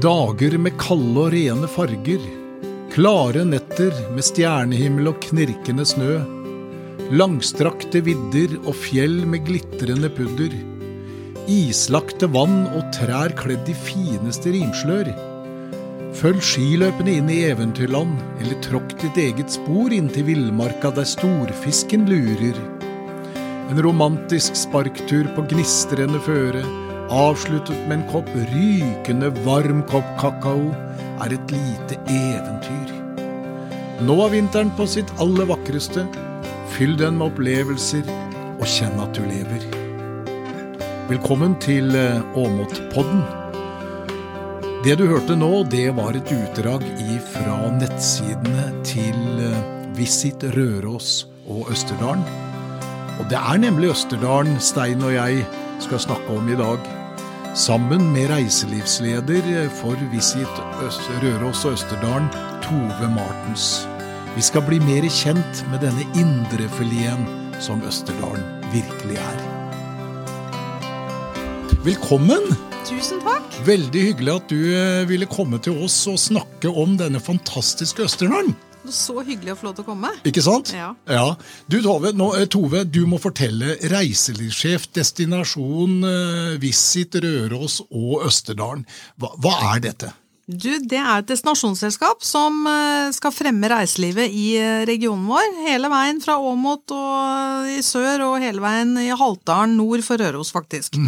Dager med kalde og rene farger. Klare netter med stjernehimmel og knirkende snø. Langstrakte vidder og fjell med glitrende pudder. Islagte vann og trær kledd i fineste rimslør. Følg skiløpene inn i eventyrland, eller tråkk ditt eget spor inn til villmarka der storfisken lurer. En romantisk sparktur på gnistrende føre, avsluttet med en kopp rykende varm kopp kakao, er et lite eventyr. Nå er vinteren på sitt aller vakreste. Fyll den med opplevelser, og kjenn at du lever. Velkommen til eh, Åmotpodden. Det du hørte nå, det var et utdrag fra nettsidene til eh, Visit Røros og Østerdalen. Og det er nemlig Østerdalen Stein og jeg skal snakke om i dag. Sammen med reiselivsleder for Visit Øst Røros og Østerdalen, Tove Martens. Vi skal bli mer kjent med denne indrefileten som Østerdalen virkelig er. Velkommen! Tusen takk. Veldig hyggelig at du eh, ville komme til oss og snakke om denne fantastiske Østerdalen. Så hyggelig å få lov til å komme. Ikke sant? Ja. Du, Tove, nå, eh, Tove, du må fortelle reiselivssjef, destinasjon, eh, Visit Røros og Østerdalen. Hva, hva er dette? Du, Det er et destinasjonsselskap som eh, skal fremme reiselivet i regionen vår. Hele veien fra Åmot og i sør og hele veien i Haltdalen nord for Røros, faktisk.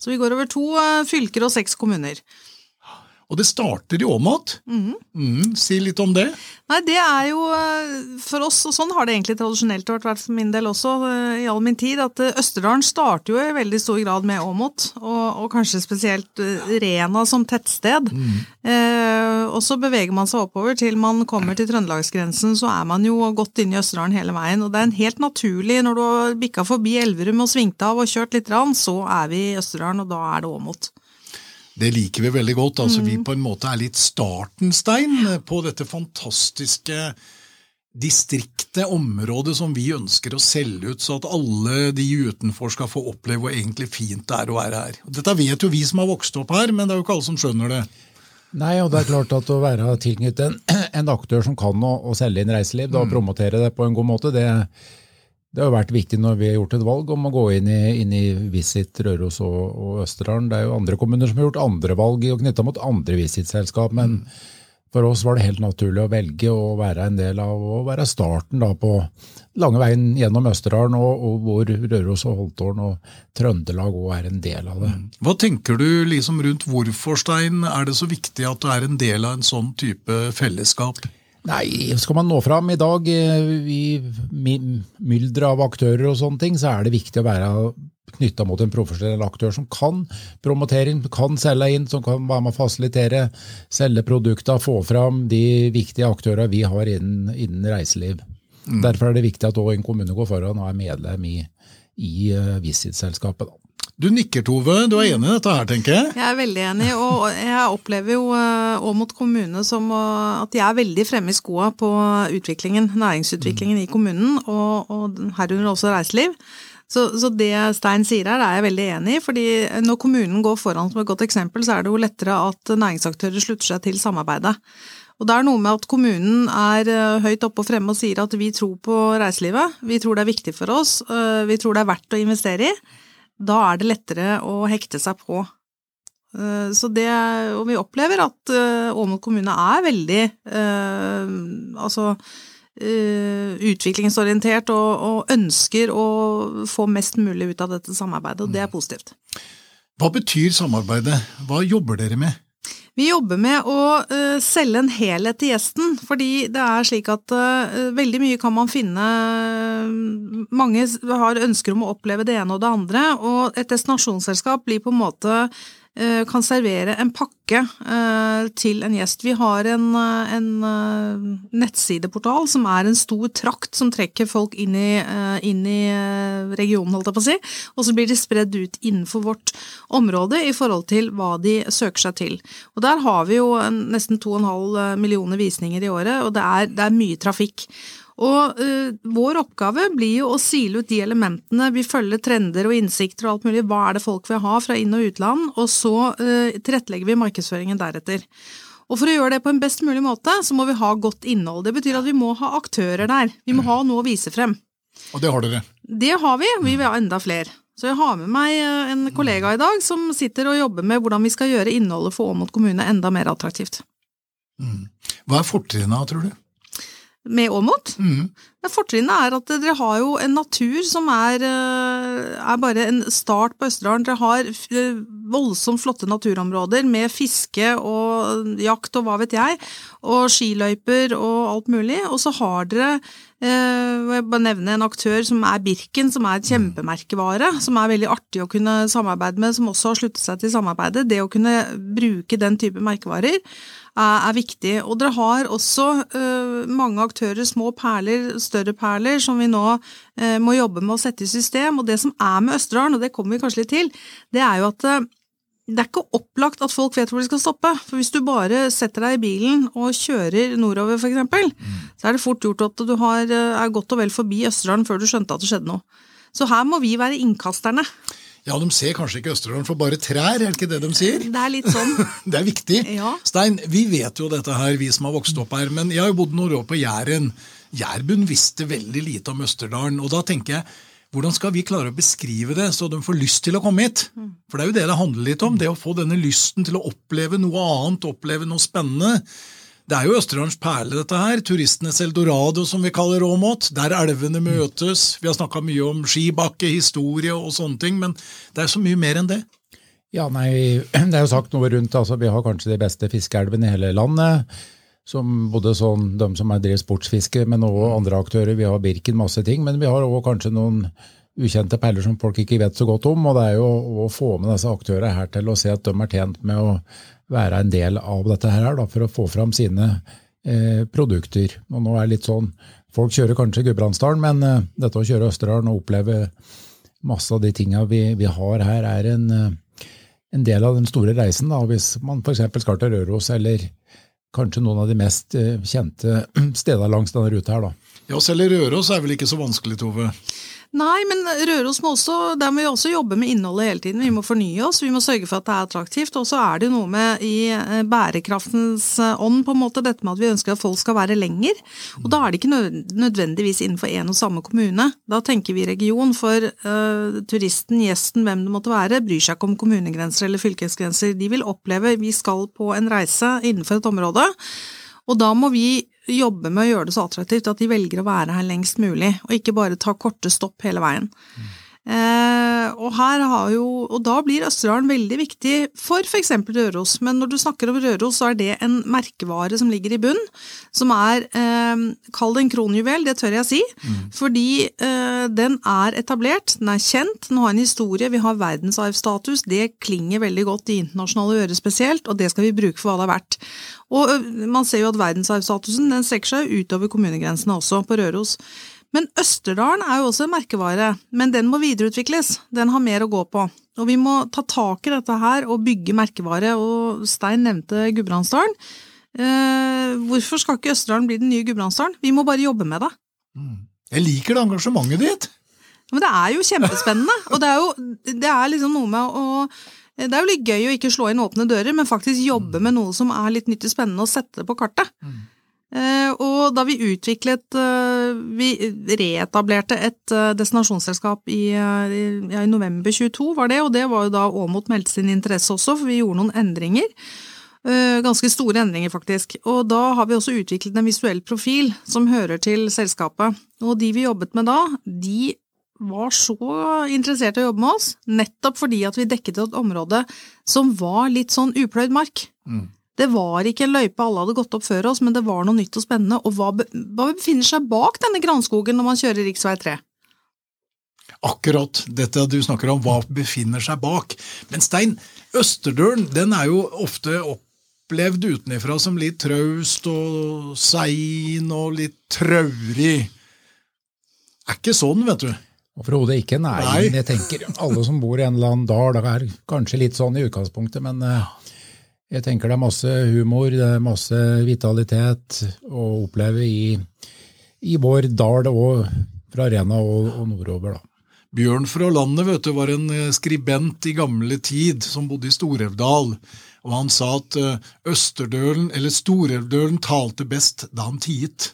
Så vi går over to fylker og seks kommuner. Og det starter i Åmot. Mm, si litt om det. Nei, det er jo eh, for oss, og sånn har det egentlig tradisjonelt vært vært for min del også eh, i all min tid, at eh, Østerdalen starter jo i veldig stor grad med Åmot, og, og kanskje spesielt Rena som tettsted. Eh, og så beveger man seg oppover til man kommer til trøndelagsgrensen, så er man jo godt inne i Østerdalen hele veien. Og det er en helt naturlig, når du har bikka forbi Elverum og svingt av og kjørt litt, rann, så er vi i Østerdalen, og da er det Åmot. Det liker vi veldig godt. altså Vi på en måte er litt starten, Stein, på dette fantastiske distriktet, området som vi ønsker å selge ut, så at alle de utenfor skal få oppleve hvor egentlig fint det er å være her. Dette vet jo vi som har vokst opp her, men det er jo ikke alle som skjønner det. Nei, og det er klart at å være tilknyttet en, en aktør som kan å, å selge inn reiseliv, da, og promotere det på en god måte, det, det har vært viktig når vi har gjort et valg om å gå inn i, inn i Visit Røros og, og Østerdalen. Det er jo andre kommuner som har gjort andre valg og knytta mot andre Visit-selskap, men for oss var det helt naturlig å velge å være en del av å være starten da på lange veien gjennom Østerdalen, og, og hvor Røros og Holtålen og Trøndelag òg er en del av det. Hva tenker du liksom rundt hvorfor, Stein, er det så viktig at du er en del av en sånn type fellesskap? Nei, skal man nå fram i dag eh, i my- mylderet av aktører og sånne ting, så er det viktig å være knytta mot en profesjonell aktør som kan promotering, kan selge inn, som kan være med å fasilitere, selge produkter, få fram de viktige aktørene vi har innen, innen reiseliv. Derfor er det viktig at òg en kommune går foran og er medlem i, i eh, Visit-selskapet. Du nikker, Tove. Du er enig i dette her, tenker jeg? Jeg er veldig enig, og jeg opplever jo eh, Åmot kommune som eh, at de er veldig fremme i skoa på utviklingen, næringsutviklingen i kommunen, og, og herunder også reiseliv. Så, så det Stein sier her, er jeg veldig enig i. fordi når kommunen går foran som et godt eksempel, så er det jo lettere at næringsaktører slutter seg til samarbeidet. Og det er noe med at kommunen er eh, høyt oppe og fremme og sier at vi tror på reiselivet, vi tror det er viktig for oss, vi tror det er verdt å investere i. Da er det lettere å hekte seg på. Eh, Så det, og vi opplever at eh, Åmot kommune er veldig eh, altså eh, utviklingsorientert og, og ønsker å få mest mulig ut av dette samarbeidet, og det er positivt. Hva betyr samarbeidet? Hva jobber dere med? Vi jobber med å eh, selge en helhet til gjesten, fordi det er slik at eh, veldig mye kan man finne Mange har ønsker om å oppleve det ene og det andre, og et destinasjonsselskap blir på en måte eh, kan servere en pakke eh, til en gjest. Vi har en, eh, en eh, nettsideportal som er en stor trakt som trekker folk inn i, eh, inn i eh, regionen, holdt jeg på å si, og så blir de spredd ut innenfor vårt område i forhold til hva de søker seg til. Og der har vi jo nesten 2,5 millioner visninger i året, og det er, det er mye trafikk. Og uh, vår oppgave blir jo å sile ut de elementene. Vi følger trender og innsikter og alt mulig. Hva er det folk vil ha fra inn- og utland? Og så uh, tilrettelegger vi markedsføringen deretter. Og For å gjøre det på en best mulig måte, så må vi ha godt innhold. Det betyr at vi må ha aktører der. Vi må ha noe å vise frem. Og det har dere? Det har vi. Vi vil ha enda flere. Så jeg har med meg eh, en kollega i dag som sitter og jobber med hvordan vi skal gjøre innholdet for Åmot kommune enda mer attraktivt. Mm. Hva er fortrinnene, tror du? Med Åmot? Mm. Fortrinnet er at dere har jo en natur som er, eh, er bare en start på Østerdalen. Dere har eh, voldsomt flotte naturområder med fiske og jakt og hva vet jeg, og skiløyper og alt mulig. Og så har dere eh, jeg bare nevne en aktør som er Birken, som er et kjempemerkevare. Som er veldig artig å kunne samarbeide med, som også har sluttet seg til samarbeidet. Det å kunne bruke den type merkevarer er, viktig. Og dere har også uh, mange aktører, små perler, større perler, som vi nå uh, må jobbe med å sette i system. Og det som er med Østerdalen, og det kommer vi kanskje litt til, det er jo at uh, det er ikke opplagt at folk vet hvor de skal stoppe. For hvis du bare setter deg i bilen og kjører nordover, f.eks., så er det fort gjort at du har, er godt og vel forbi Østerdalen før du skjønte at det skjedde noe. Så her må vi være innkasterne. Ja, de ser kanskje ikke Østerdalen for bare trær, er det ikke det de sier? Det er litt sånn. det er viktig. Ja. Stein, vi vet jo dette her, vi som har vokst opp her, men jeg har jo bodd noen år på Jæren. Jærbund visste veldig lite om Østerdalen, og da tenker jeg hvordan skal vi klare å beskrive det så de får lyst til å komme hit? For det er jo det det handler litt om, det å få denne lysten til å oppleve noe annet, oppleve noe spennende. Det er jo Østerdalens perle, dette her. Turistenes eldorado, som vi kaller Åmot. Der elvene møtes. Vi har snakka mye om skibakke, historie og sånne ting, men det er så mye mer enn det. Ja, nei, Det er jo sagt noe rundt altså Vi har kanskje de beste fiskeelvene i hele landet. Som både sånn, de som driver sportsfiske, men også andre aktører. Vi har Birken, masse ting. Men vi har også kanskje noen ukjente perler som folk ikke vet så godt om. Og det er jo å få med disse aktørene her til å se at de er tjent med å være en del av dette her da, for å få fram sine eh, produkter. Og nå er det litt sånn, Folk kjører kanskje Gudbrandsdalen, men eh, dette å kjøre Østerdalen og oppleve masse av de tinga vi, vi, har her, er en, eh, en, del av den store reisen. Da. Hvis man f.eks. skal til Røros, eller kanskje noen av de mest eh, kjente stedene langs denne ruta her. Da. Ja, Selv i Røros er vel ikke så vanskelig, Tove? Nei, men Røros må også, der må vi også jobbe med innholdet hele tiden. Vi må fornye oss, vi må sørge for at det er attraktivt. Og så er det noe med i eh, bærekraftens eh, ånd, på en måte, dette med at vi ønsker at folk skal være lenger. Og da er det ikke nødvendigvis innenfor én og samme kommune. Da tenker vi region, for uh, turisten, gjesten, hvem det måtte være, bryr seg ikke om kommunegrenser eller fylkesgrenser. De vil oppleve vi skal på en reise innenfor et område. Og da må vi jobbe med å gjøre det så attraktivt at de velger å være her lengst mulig, og ikke bare ta korte stopp hele veien. Mm. Eh, og, jo, og, da blir Østerdalen veldig viktig for f.eks. Røros, men når du snakker om Røros, så er det en merkevare som ligger i bunn, som er eh, Kall det en kronjuvel, det tør jeg si, mm. fordi eh, den er etablert, den er kjent, den har en historie, vi har verdensarvstatus, det klinger veldig godt i internasjonale ører spesielt, og det skal vi bruke for hva det er verdt. Og man ser jo at verdensarvstatusen den strekker seg utover kommunegrensene også, på Røros. Men Østerdalen er jo også en merkevare, men den må videreutvikles. Den har mer å gå på. Og vi må ta tak i dette her og bygge merkevare, og Stein nevnte Gudbrandsdalen. Eh, hvorfor skal ikke Østerdalen bli den nye Gudbrandsdalen? Vi må bare jobbe med det. Mm. Jeg liker det engasjementet ditt! Men det er jo kjempespennende, og det er jo det er liksom noe med å det er jo litt gøy å ikke slå inn åpne dører, men faktisk jobbe med noe som er litt nyttig spennende, og sette det på kartet. Mm. Eh, og da vi utviklet eh, Vi reetablerte et eh, destinasjonsselskap i, ja, i, november 22, var det, og det var jo da Åmot meldte sin interesse også, for vi gjorde noen endringer. Ganske store endringer, faktisk. Og da har vi også utviklet en visuell profil som hører til selskapet. Og de vi jobbet med da, de var så interessert i å jobbe med oss, nettopp fordi at vi dekket et område som var litt sånn upløyd mark. Mm. Det var ikke en løype alle hadde gått opp før oss, men det var noe nytt og spennende. Og hva, befinner seg bak denne granskogen når man kjører rv. 3? Akkurat dette du snakker om, hva befinner seg bak. Men Stein, Østerdølen den er jo ofte opplevd utenifra som litt traust og sein og litt traurig. Er ikke sånn, vet du. Overhodet ikke, nei. nei. Jeg tenker alle som bor i en eller annen dal, er kanskje litt sånn i utgangspunktet, men uh, jeg tenker det er masse humor, det er masse vitalitet å oppleve i, i vår dal og fra Rena og, og nordover. da. Bjørn fra landet vet du, var en eh, skribent i gamle tid som bodde i Storelvdal. Og han sa at eh, Østerdølen, eller Storelvdølen, talte best da han tiet.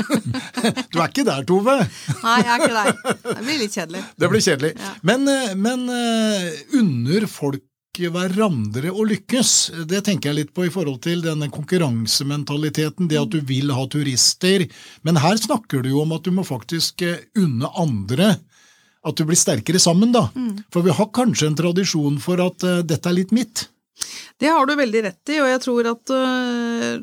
du er ikke der, Tove? Nei, jeg er ikke der. Det blir litt kjedelig. Det blir kjedelig. Ja. Men, eh, men unner folk hverandre å lykkes? Det tenker jeg litt på i forhold til denne konkurransementaliteten, det at du vil ha turister. Men her snakker du jo om at du må faktisk eh, unne andre at du blir sterkere sammen, da. For vi har kanskje en tradisjon for at uh, dette er litt mitt. Det har du veldig rett i, og jeg tror at øh,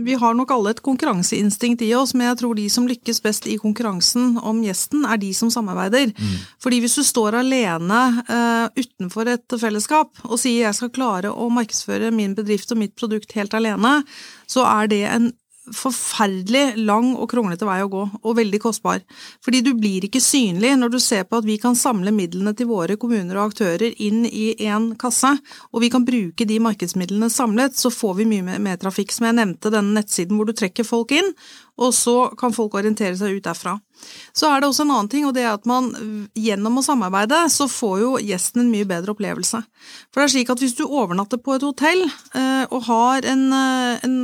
vi har nok alle et konkurranseinstinkt i oss, men jeg tror de som lykkes best i konkurransen om gjesten, er de som samarbeider. Fordi hvis du står alene øh, utenfor et fellesskap og sier jeg skal klare å markedsføre min bedrift og mitt produkt helt alene, så er det en forferdelig lang og kronglete vei å gå, og veldig kostbar. Fordi du blir ikke synlig når du ser på at vi kan samle midlene til våre kommuner og aktører inn i én kasse, og vi kan bruke de markedsmidlene samlet, så får vi mye mer- trafikk. Som jeg nevnte, denne nettsiden hvor du trekker folk inn, og så kan folk orientere seg ut derfra. Så er det også en annen ting, og det er at man gjennom å samarbeide, så får jo gjesten en mye bedre opplevelse. For det er slik at hvis du overnatter på et hotell eh, og har en, eh, en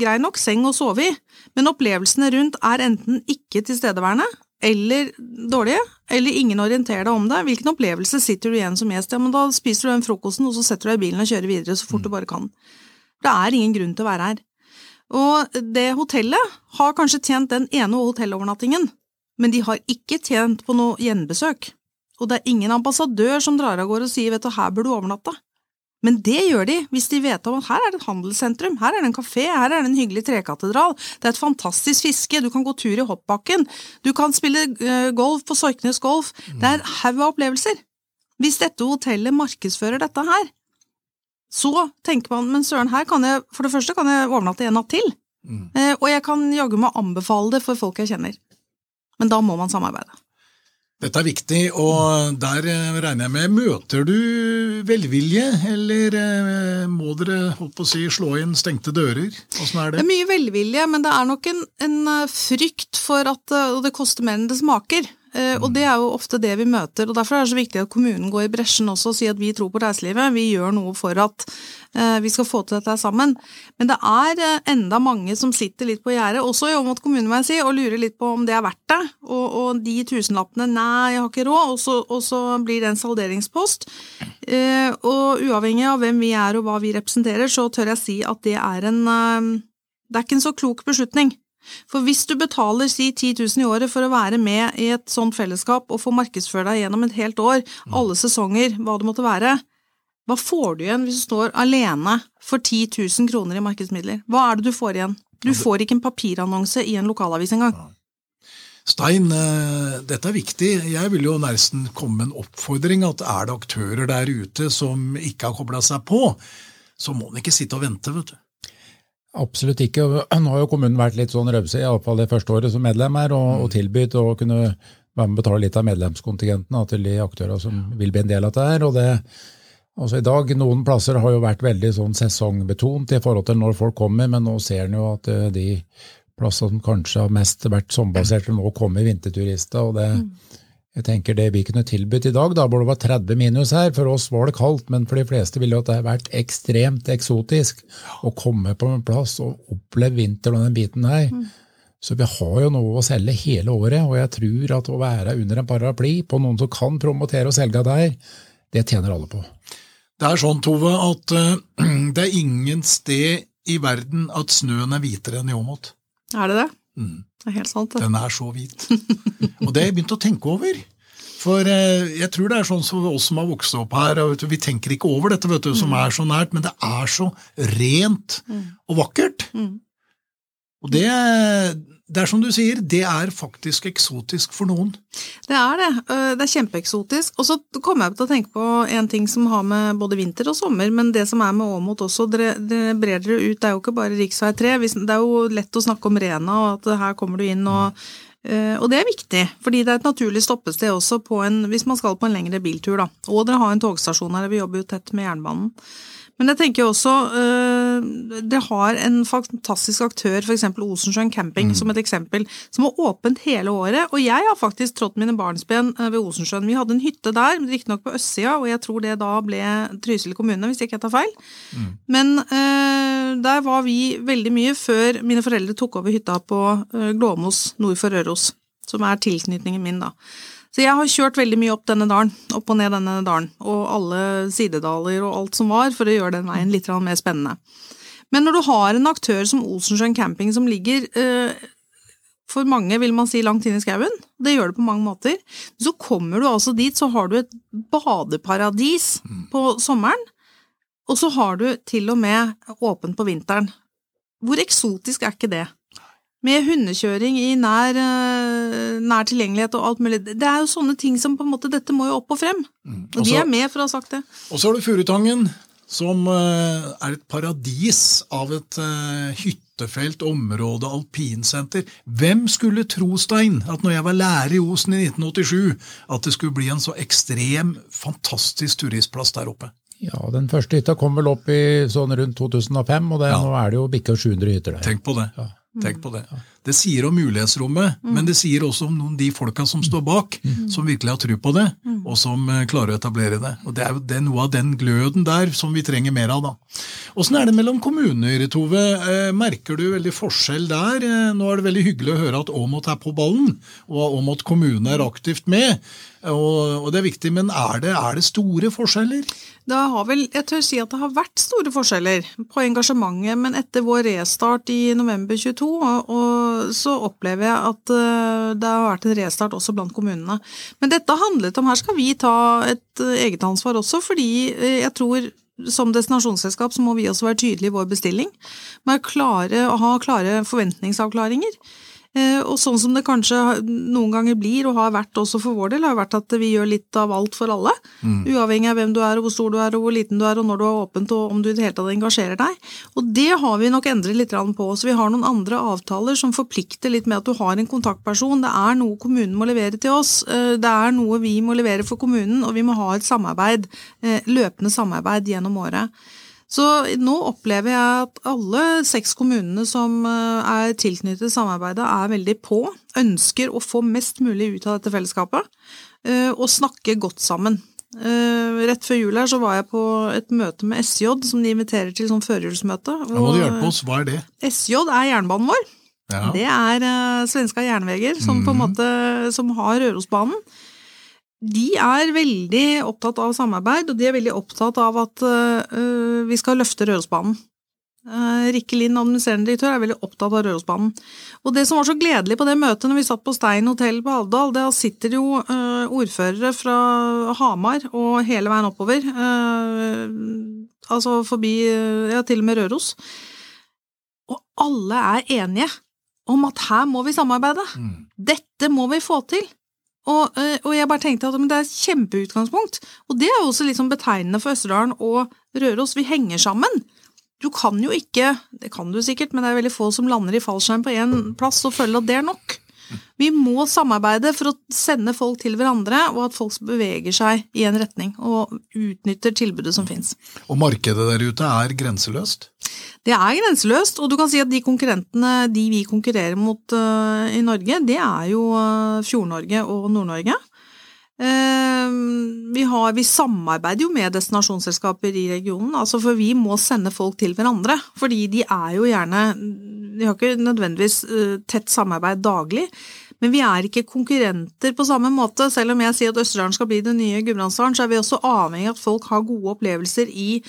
grei nok seng å sove i, men opplevelsene rundt er enten ikke tilstedeværende, eller dårlige, eller ingen orienterer deg om det, hvilken opplevelse sitter du igjen som gjest? Ja, men da spiser du den frokosten, og så setter du deg i bilen og kjører videre så fort du bare kan. Det er ingen grunn til å være her. Og det hotellet har kanskje tjent den ene hotellovernattingen, men de har ikke tjent på noe gjenbesøk. Og det er ingen ambassadør som drar av gårde og sier vet du, her bør du overnatte. Men det gjør de hvis de vet om at her er det et handelssentrum, her er det en kafé, her er det en hyggelig trekatedral, det er et fantastisk fiske, du kan gå tur i hoppbakken, du kan spille eh, golf på Sorknes Golf, det er haug av opplevelser. Hvis dette hotellet markedsfører dette her, så tenker man men søren, her kan jeg for det første kan jeg overnatte en natt til, mm. og jeg kan jaggu meg anbefale det for folk jeg kjenner. Men da må man samarbeide. Dette er viktig, og der eh, regner jeg med Møter du velvilje, eller eh, må dere holdt på å si, slå inn stengte dører? Åssen er Det det? er mye velvilje, men det er nok en, en eh, frykt for at det koster mer enn det smaker. Eh, Og det er jo ofte det vi møter. og Derfor er det så viktig at kommunen går i bresjen også og sier at vi tror på reiselivet. Vi gjør noe for at eh, vi skal få til dette sammen. Men det er eh, enda mange som sitter litt på gjerdet, også i Åmot kommune, må jeg si, og lurer litt på om det er verdt det. Og, og de tusenlappene nei, jeg har ikke råd, og så, og så blir det en salderingspost. Og uavhengig av hvem vi er og hva vi representerer, så tør jeg si at det er en Det er ikke en så klok beslutning. For hvis du betaler si 10 000 i året for å være med i et sånt fellesskap og få markedsføre deg gjennom et helt år, alle sesonger, hva det måtte være, hva får du igjen hvis du står alene for 10 000 kroner i markedsmidler? Hva er det du får igjen? Du får ikke en papirannonse i en lokalavis engang. Stein, eh, dette er viktig. Jeg vil jo nesten komme med en oppfordring at er det aktører der ute som ikke har kobla seg på, så må en ikke sitte og vente, vet du. Absolutt ikke. Nå har jo kommunen vært litt sånn rause, iallfall det første året som medlem her, og, og tilbudt å kunne være med og betale litt av medlemskontingenten til de aktørene som vil bli en del av dette. her, og det Altså i dag, Noen plasser har jo vært veldig sånn sesongbetont i forhold til når folk kommer, men nå ser en jo at eh, de plassene som kanskje har mest vært sommerbaserte, nå kommer vinterturister. og det, jeg tenker Det vi kunne tilbudt i dag, da hvor det var 30 minus her, for oss var det kaldt, men for de fleste ville jo at det vært ekstremt eksotisk å komme på en plass og oppleve vinteren og den biten her. Så vi har jo noe å selge hele året, og jeg tror at å være under en paraply på noen som kan promotere og selge der, det tjener alle på. Det er sånn, Tove, at eh, det er ingen sted i verden at snøen er hvitere enn i Åmot. Er det det? Det er helt sant, det. Den er så hvit. Og det har jeg begynt å tenke over. For eh, jeg tror det er sånn som oss som har vokst opp her, og du, vi tenker ikke over dette, vet du, som er så nært, men det er så rent og vakkert. Og det, det er som du sier, det er faktisk eksotisk for noen. Det er det. Øh, Det er kjempeeksotisk. Og så kommer jeg til å tenke på en ting som har med både vinter og sommer, men det som er med Åmot også, det brer dere ut. Det er jo ikke bare rv. 3. Det er jo lett å snakke om Rena, og at her kommer du inn og øh, og det er viktig, fordi det er et naturlig stoppested også en, hvis man skal på en lengre biltur. Da. Og dere har en togstasjon her, vi jobber jo tett med jernbanen. Men jeg tenker også øh, Det har en fantastisk aktør, f.eks. Osensjøen camping, som et eksempel, som har åpent hele året. Og jeg har faktisk trådt mine barnsben øh, ved Osensjøen. Vi hadde en hytte der, riktignok på østsida, og jeg tror det da ble Trysil kommune, hvis jeg ikke tar feil. Mm. Men øh, der var vi veldig mye før mine foreldre tok over hytta på Glåmos nord for Røros, som er tilknytningen min, da. Så jeg har kjørt veldig mye opp denne dalen, opp og ned denne dalen, og alle sidedaler og alt som var, for å gjøre den veien litt mer spennende. Men når du har en aktør som Olsensjøen camping som ligger eh, for mange vil man si langt inn i skauen, det gjør det på mange måter, så kommer du altså dit, så har du et badeparadis mm. på sommeren, og så har du til og med åpent på vinteren. Hvor eksotisk er ikke det? Med hundekjøring i nær, eh, nær, tilgjengelighet og alt mulig. Det er jo sånne ting som på en måte Dette må jo opp og frem. Mm. Og de er med for å ha sagt det. Og så har du Furutangen, som eh, er et paradis av et uh, hyttefelt, område, alpinsenter. Hvem skulle tro, Stein, at når jeg var lærer i Osen i 1987, at det skulle bli en så ekstrem, fantastisk turistplass der oppe? Ja, Den første hytta kom vel opp i sånn rundt 2005, og det, ja. nå er det jo bikka 700 hytter der. Tenk på det. Ja. Tenk på det. Det sier om mulighetsrommet, mm. men det sier også om de folka som står bak, mm. som virkelig har tro på det, mm. og som eh, klarer å etablere det. Og Det er jo det, noe av den gløden der som vi trenger mer av. da. Åssen er det mellom kommuner, Tove? Eh, merker du veldig forskjell der? Eh, nå er det veldig hyggelig å høre at Åmot er på ballen, og Åmot kommune er aktivt med. Og, og det er viktig, men er det, er det store forskjeller? Det har vel, jeg tør si at det har vært store forskjeller på engasjementet, men etter vår restart i november 22, og, så opplever jeg at uh, det har vært en restart også blant kommunene. Men dette handlet om, her skal vi ta et uh, eget ansvar også, fordi uh, jeg tror som destinasjonsselskap så må vi også være tydelige i vår bestilling. Med å ha klare forventningsavklaringer. Eh, og sånn som det kanskje noen ganger blir, og har vært også for vår del, har vært at vi gjør litt av alt for alle. Mm. Uavhengig av hvem du er, og hvor stor du er, og hvor liten du er, og når du er åpent, og om du i det hele tatt engasjerer deg. Og det har vi nok endret litt på. Så vi har noen andre avtaler som forplikter litt med at du har en kontaktperson. Det er noe kommunen må levere til oss. Eh, det er noe vi må levere for kommunen, og vi må ha et samarbeid, eh, løpende samarbeid gjennom året. Så nå opplever jeg at alle seks kommunene som eh, er tilknyttet samarbeidet, er veldig på. Ønsker å få mest mulig ut av dette fellesskapet, eh, og snakke godt sammen. Eh, rett før jul her så var jeg på et møte med SJ, som de inviterer til som førjulsmøte. Da må du hjelpe oss, hva er det? SJ er jernbanen vår. Ja. Det er svenska jernveger som, mm. måte, som har Rørosbanen de er veldig opptatt av samarbeid, og de er veldig opptatt av at uh, vi skal løfte Rørosbanen. Uh, Rikke Lind, administrerende direktør, er veldig opptatt av Rørosbanen. Og det som var så gledelig på det møtet når vi satt på Stein hotell på Alvdal, det sitter jo uh, ordførere fra Hamar og hele veien oppover, altså forbi ja, til og med Røros, og alle er enige om at her må vi samarbeide. Mm. Dette må vi få til. Og, eh, og, jeg bare tenkte at det er et kjempeutgangspunkt. Og det er jo også sånn betegnende for Østerdalen og Røros. Vi henger sammen. Du kan jo ikke, det kan du sikkert, men det er veldig få som lander i fallskjerm på én plass og føler at det er nok. Vi må samarbeide for å sende folk til hverandre, og at folk beveger seg i en retning og utnytter tilbudet som fins. Og markedet der ute er grenseløst? Det er grenseløst, og du kan si at de konkurrentene de vi konkurrerer mot uh, i Norge, det er jo uh, Fjord-Norge og Nord-Norge. Uh, vi, vi, samarbeider jo med destinasjonsselskaper i regionen, altså for vi må sende folk til hverandre. Fordi de er jo gjerne De har ikke nødvendigvis tett samarbeid daglig, men vi er ikke konkurrenter på samme måte. Selv om jeg sier at Østerdalen skal bli den nye Gudbrandsdalen, så er vi også avhengig av at folk har gode opplevelser i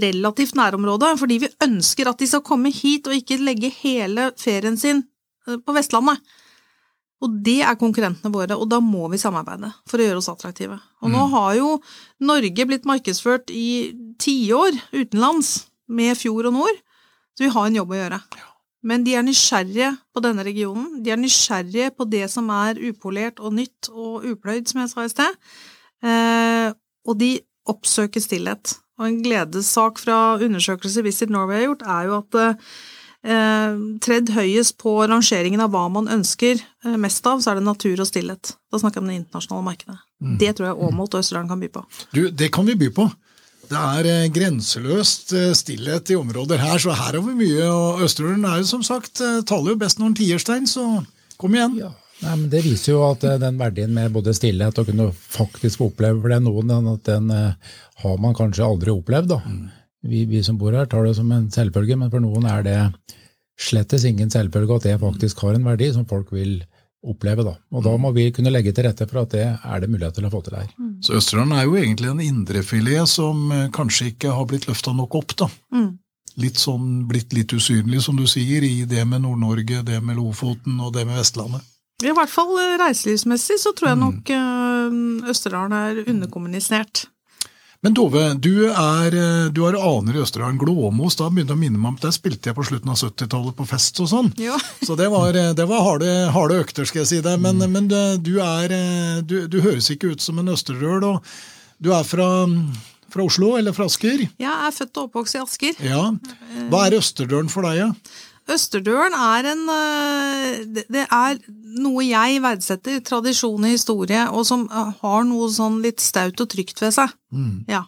relativt nærområde, fordi vi ønsker at de skal komme hit og ikke legge hele ferien sin eh, på Vestlandet. Og det er konkurrentene våre, og da må vi samarbeide for å gjøre oss attraktive. Og nå mm. har jo Norge blitt markedsført i tiår utenlands med Fjord og Nord, så vi har en jobb å gjøre. Men de er nysgjerrige på denne regionen. De er nysgjerrige på det som er upolert og nytt og upløyd, som jeg sa i sted. Eh, og de oppsøker stillhet. Og en gledessak fra undersøkelser Visit Norway har gjort, er jo at eh, tredd høyest på rangeringen av hva man ønsker eh, mest av, så er det natur og stillhet. Da snakker jeg om det internasjonale markedet. Mm. Det tror jeg Åmot og Østerdalen kan by på. Du, det kan vi by på. Det er eh, grenseløst eh, stillhet i områder her, så her har vi mye. Og Østerdalen er jo som sagt, eh, taler jo best når tier, Stein, så kom igjen. Ja. Nei, men Det viser jo at eh, den verdien med både stillhet og kunne faktisk oppleve for det er noen, at den eh, har man kanskje aldri opplevd. da. Vi, vi som bor her tar det som en selvfølge, men for noen er det slettes ingen selvfølge at det faktisk har en verdi som folk vil oppleve. da. Og da må vi kunne legge til rette for at det er det mulighet til å få til her. Så Østerdalen er jo egentlig en indrefilet som eh, kanskje ikke har blitt løfta nok opp. da. Mm. Litt sånn, Blitt litt usynlig, som du sier, i det med Nord-Norge, det med Lofoten og det med Vestlandet. I hvert fall eh, reiselivsmessig så tror jeg nok mm. Østerdalen er underkommunisert. Men Tove, du, er, eh, du har aner i Østerdalen. Glåmos, da begynte å minne meg om der spilte jeg på slutten av 70-tallet på fest og sånn. Ja. Så det var, eh, det var harde, harde økter, skal jeg si det. Men, men du, du, er, eh, du, du høres ikke ut som en østerdøl. og Du er fra, fra Oslo, eller fra Asker? Ja, Jeg er født og oppvokst i Asker. Ja. Hva er Østerdølen for deg, ja? Østerdølen er en øh, det- er noe jeg verdsetter, tradisjon og historie, og som øh, har noe sånn litt staut og trygt ved seg. Ja.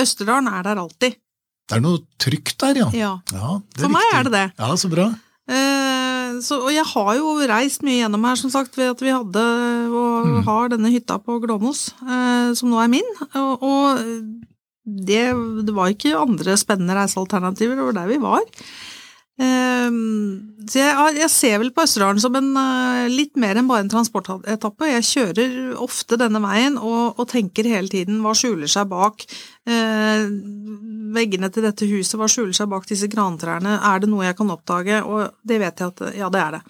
Østerdalen er der alltid. Det er noe trygt der, ja. Ja. ja det For meg er det det. Ja, så bra. Eh, så, og jeg har jo reist mye gjennom her, som sagt, ved at vi hadde og har denne hytta på Glåmos, eh, som nå er min. Og, og det, det var ikke andre spennende reisealternativer, det var der vi var. Eh, så jeg, jeg ser vel på Østerdalen som en eh, litt mer enn bare en transportetappe. Jeg kjører ofte denne veien og, og tenker hele tiden hva skjuler seg bak eh, veggene til dette huset, hva skjuler seg bak disse grantrærne, er det noe jeg kan oppdage? Og det vet jeg at ja, det er det.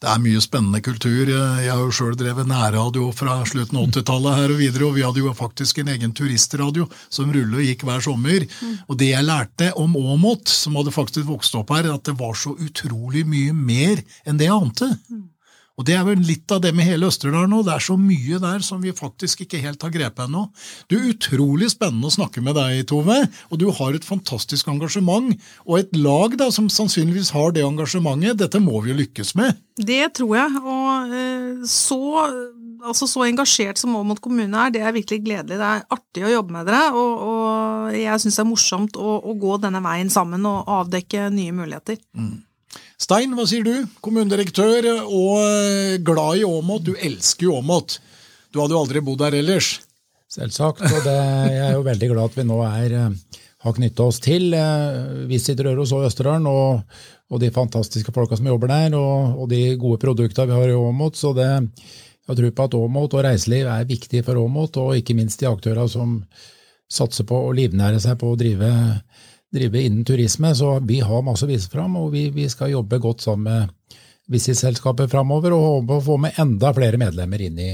Det er mye spennende kultur. Jeg har jo sjøl drevet nærradio fra slutten av 80-tallet her og videre, og vi hadde jo faktisk en egen turistradio som rullet og gikk hver sommer. Og det jeg lærte om Åmot, som hadde faktisk vokst opp her, at det var så utrolig mye mer enn det jeg ante. Og det er vel litt av det med hele Østerdal nå. Det er så mye der som vi faktisk ikke helt har grepet ennå. Det er utrolig spennende å snakke med deg, Tove. Og du har et fantastisk engasjement, og et lag da, som sannsynligvis har det engasjementet. Dette må vi jo lykkes med. Det tror jeg, og eh, så, altså så engasjert som Åmot kommune er, det er virkelig gledelig. Det er artig å jobbe med dere, og, og jeg syns det er morsomt å, å gå denne veien sammen og avdekke nye muligheter. Stein, hva sier du? Kommunedirektør og eh, glad i Åmot. Du elsker jo Åmot. Du hadde jo aldri bodd der ellers. Selvsagt. Og det, jeg er jo veldig glad at vi nå er, eh, har knytta oss til eh, Visit Røros og Østerdalen, og, og de fantastiske folka som jobber der, og, og de gode produktene vi har i Åmot. Så det, jeg tror på at Åmot og reiseliv er viktig for Åmot, og ikke minst de aktøra som satser på å livnære seg på å drive, drive innen turisme. Så vi har masse å vise fram, og vi, vi skal jobbe godt sammen med Visit-selskapet framover, og håpe å få med enda flere medlemmer inn i,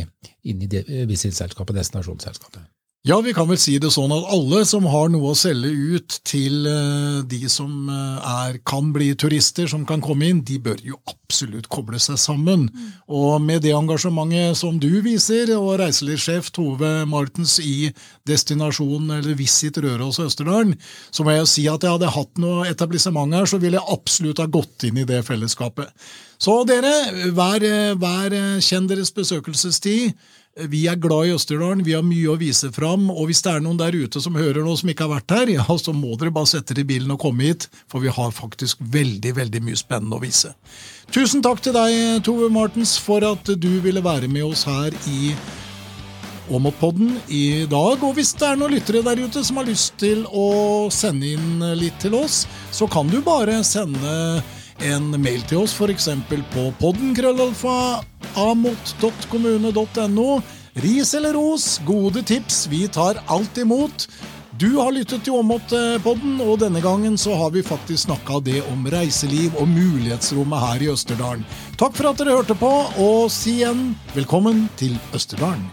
inn i Visit-selskapet, destinasjonsselskapet. Ja, vi kan vel si det sånn at alle som har noe å selge ut til eh, de som eh, er, kan bli turister, som kan komme inn, de bør jo absolutt koble seg sammen. Og med det engasjementet som du viser, og reiselivssjef Tove Martens i destinasjonen eller Visit Røros og Østerdalen, så må jeg jo si at jeg hadde hatt noe etablissement her, så ville jeg absolutt ha gått inn i det fellesskapet. Så dere, hver, hver kjenn deres besøkelsestid. Vi er glad i Østerdalen, vi har mye å vise fram, og hvis det er noen der ute som hører noe som ikke har vært her, ja, så må dere bare sette dere i bilen og komme hit, for vi har faktisk veldig, veldig mye spennende å vise. Tusen takk til deg, Tove Martens, for at du ville være med oss her i Åmotpodden i dag. Og hvis det er noen lyttere der ute som har lyst til å sende inn litt til oss, så kan du bare sende en mail til oss, f.eks. på poddenkrøllalfa amot.kommune.no. Ris eller ros, gode tips, vi tar alt imot. Du har lyttet til Åmot-podden, og denne gangen så har vi faktisk snakka det om reiseliv og mulighetsrommet her i Østerdalen. Takk for at dere hørte på, og si igjen velkommen til Østerdalen.